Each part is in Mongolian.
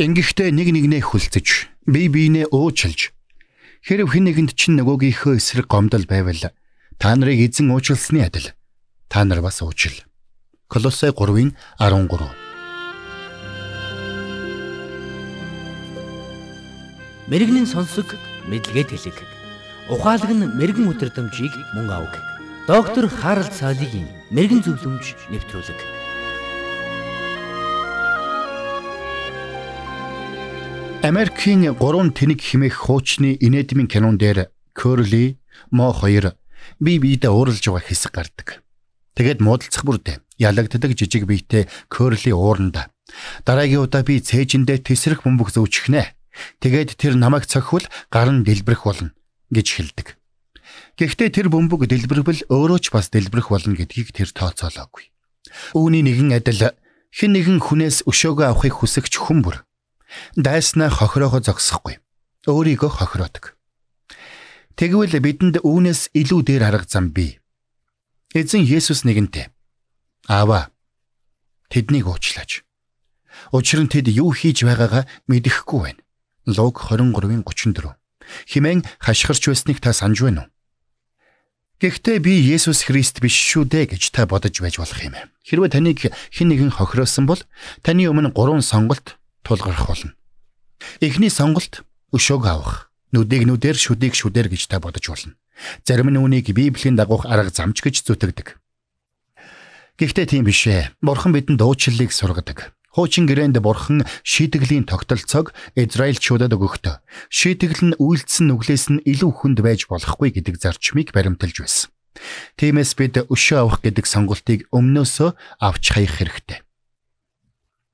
Ингэхдээ нэг нэгнээ хүлцэж, бие биенээ уучлж хэрв хэн нэгэнд чинь нөгөөгийнхөө эсрэг гомдол байвал та нарыг эзэн уучлсны адил та нар бас уучил. Колосай 3-ын 13 Мэргэний сонсог мэдлэгэд хэлэг. Ухаалаг нь мэрэгэн өдрөмжийг мөн авах. Доктор Харалт цаалогийн мэрэгэн зөвлөмж нэвтрүүлэг. Америкийн 3 тэнэг химээх хуучны инэдмийн кинон дээр Curly Мо 2 бие биедээ ууралж байгаа хэсэг гардаг. Тэгээд муудалцах бүрдээ ялагддаг жижиг биетэй Curly ууранда. Дараагийн удаа би цээжиндээ тесрэх бөмбөг зөөчихнэ. Тэгээд тэр намайг цохивол гар нь дэлбэрэх болно гэж хэлдэг. Гэхдээ тэр бөмбөг дэлбэрвэл өөрөө ч бас дэлбэрэх болно гэдгийг тэр тооцоолоогүй. Үүний нэгэн адил хэн нэгэн хүнээс өшөөгөө авахыг хүсэгч хүн бүр дайснаа хохироохоо зогсохгүй. Өөрийгөө хохироодог. Тэгвэл бидэнд үүнээс илүү дээр арга зам бий. Эзэн Есүс нэгэнтээ Аава тэднийг уучлаач. Учир нь тэд юу хийж байгаагаа мэдэхгүй байна. Луг 23-ын 34. Химэн хашгирч байсныг та санаж байна уу? Гэхдээ би Есүс Христ биш шүү дээ гэж та бодож байж болох юм. Хэрвээ таныг хэн нэгэн хохироосон бол таны өмнө гурван сонголт тулгарх болно. Эхний сонголт өшөөг авах. Нүдийг нүдээр шүдийг шүдээр гэж та бодож болно. Зарим нь үүнийг Библийн дагуух арга замч гэж зүтгэдэг. Гэхдээ тийм биш ээ. Бурхан бидэнд уучлалыг сургадаг. Хуучин гэрээнд бурхан шийтгэлийн тогтолцоог Израильчуудад өгөхдөө шийтгэл нь үйлдсэн нүглээс нь илүү хүнд байж болохгүй гэдэг зарчмыг баримталж байсан. Тиймээс бид өшөө авах гэдэг сонголтыг өмнөөсөө авч хаях хэрэгтэй.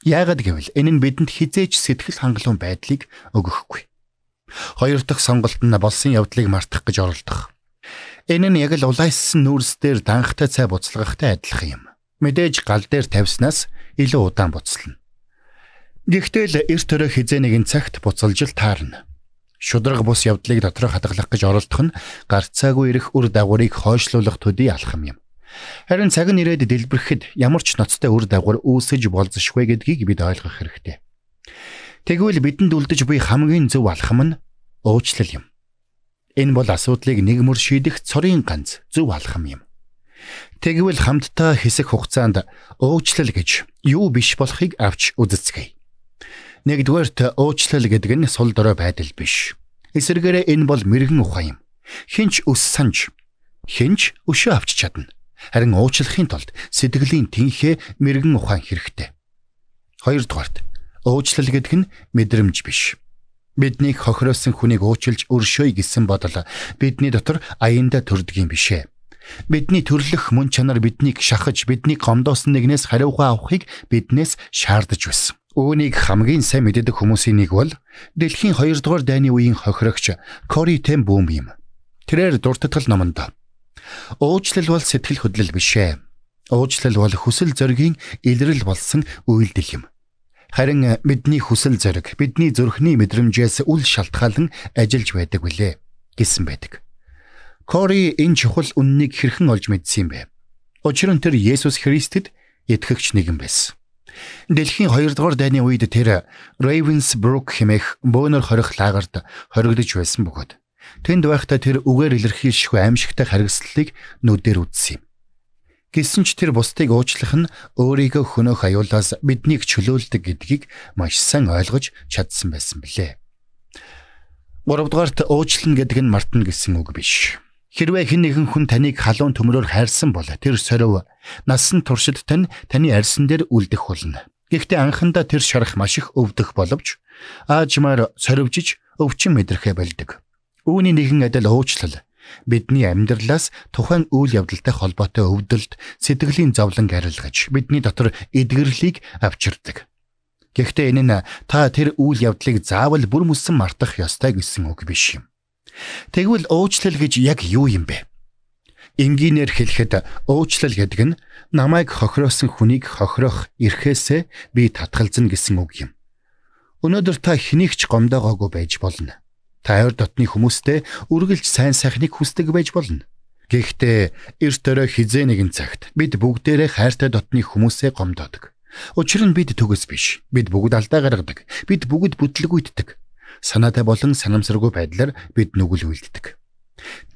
Яагаад гэвэл энэ нь бидэнд хизээч сэтгэл хангалуун байдлыг өгөхгүй. Хоёр дахь сонголт нь болсон явдлыг мартах гэж оролдох. Энэ нь яг л улайссан нүүрс дээр данхтай цай буцалгахтай адилхан юм. Мэдээж гал дээр тавьснаас илүү удаан буцална. Гэхдээ л эрт төрөө хизээ нэгэн цагт буцалж л таарна. Шудраг бус явдлыг дотороо хадгалах гэж оролдох нь гарцаагүй ирэх үр дагаврыг хойшлуулах төдий алхам юм. Харин цаг нь ирээд дэлбэрэхэд ямар ч ноцтой үр дагавар үүсэж болзошгүй гэдгийг бид ойлгох хэрэгтэй. Тэгвэл бидэнд үлдэж буй хамгийн зөв алхам нь уучлал юм. Энэ бол асуудлыг нэг мөр шийдэх цорын ганц зөв алхам юм. Тэгвэл хамтдаа хэсэг хугацаанд уучлал гэж юу биш болохыг авч үзэцгээе. Нэгдүгээрт уучлал гэдэг нь сул дорой байдал биш. Эсвэргээрээ энэ бол мэрэгэн ухаан юм. Хинч өс санж, хинч өшөө авч чадна. Харин уучлахын тулд сэтгэлийн тэнхээ мэрэгэн ухаан хэрэгтэй. Хоёрдугаарт уучлал гэдэг нь мэдрэмж биш. Биднийг хохироосон хүнийг уучлж өршөөй гэсэн бодол бидний дотор аяндаа төрдөг юм бишээ. Бидний төрлөх мөн чанар биднийг шахаж бидний гомдоосон нэгнээс хариугаа авахыг биднээс шаардаж байсан. Үүнийг хамгийн сайн мэддэг хүмүүсийн нэг бол дэлхийн 2 дугаар дайны үеийн хохирогч Кори Тем Бүүм юм. Тэрээр дуртатгал номонд Уучлал бол сэтгэл хөдлөл биш ээ. Уучлал бол хүсэл зоригийн илрэл болсон үйлдэл юм. Харин бидний хүсэл зориг бидний зүрхний мэдрэмжээс үл шалтгаалan ажиллаж байдаг билээ гэсэн байдаг. Кори энэ чухал үннийг хэрхэн олж мэдсэн юм бэ? Учир нь тэр Есүс Христэд итгэгч нэгэн байсан. Дэлхийн 2 дугаар дайны үед тэр Ravensbrück хэмээх бөөнөр хорих лагерт хоригдож байсан бөгөөд Тэнд байхдаа тэр үгээр илэрхийлшгүй аимшигтай харгислалыг нүдээр үзсэн юм. Гэсэн ч тэр бусдыг уучлах нь өөрийгөө хөнөөх аюулаас биднийг чөлөөлдөг гэдгийг маш сайн ойлгож чадсан байсан билээ. Гуравдугаарт уучлана гэдэг нь мартна гэсэн үг биш. Хэрвээ хэн нэгэн хүн таныг халуун төмрөөр хайрсан бол тэр сорив насан туршид тань таны арьсан дээр үлдэх болно. Гэхдээ анхандаа тэр шарах маш их өвдөх боловч аажмаар сорвжиж өвчин мэдрэхэ болдог. Үүний нэгэн адил уучлал бидний амьдралаас тухайн үйл явдалтай холбоотой өвдөлт, сэтгэлийн зовлон арилгаж бидний дотор эдгэрлийг авчирдаг. Гэхдээ энэ нь та тэр үйл явдлыг заавал бүр мөсөн мартах ёстой гэсэн үг биш юм. Тэгвэл уучлал гэж яг юу юм бэ? Энгийнээр хэлэхэд уучлал гэдэг нь намайг хохироосон хүнийг хохирох эрхээсээ би татгалзна гэсэн үг юм. Өнөөдөр та хэнийг ч гомдоогоогүй байж болно. Та ойр дотны хүмүүстэй үргэлж сайн сайхныг хүсдэг байж болно. Гэхдээ эрт өрөө хизээ нэгэн цагт бид бүгдээрээ хайртай дотны хүмүүсээ гомдоодог. Учир нь бид төгс биш. Бид бүгд алдаа гаргадаг. Бид бүгд бүтлгүйддэг. Санаатай болон санамсаргүй байдлаар бид нүгэл үлддэг.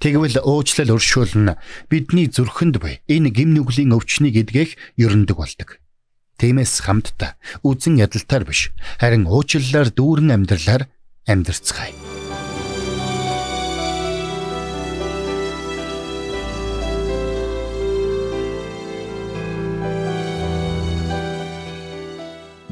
Тэгвэл уучлал өршөөлн бидний зүрхэнд буй энэ гим нүглийн өвчнийг эдгэх ерөндөг болдог. Тиймээс хамтдаа үзэн ядалтаар биш харин уучлалаар дүүрэн амьдралаар амьдрцгаая.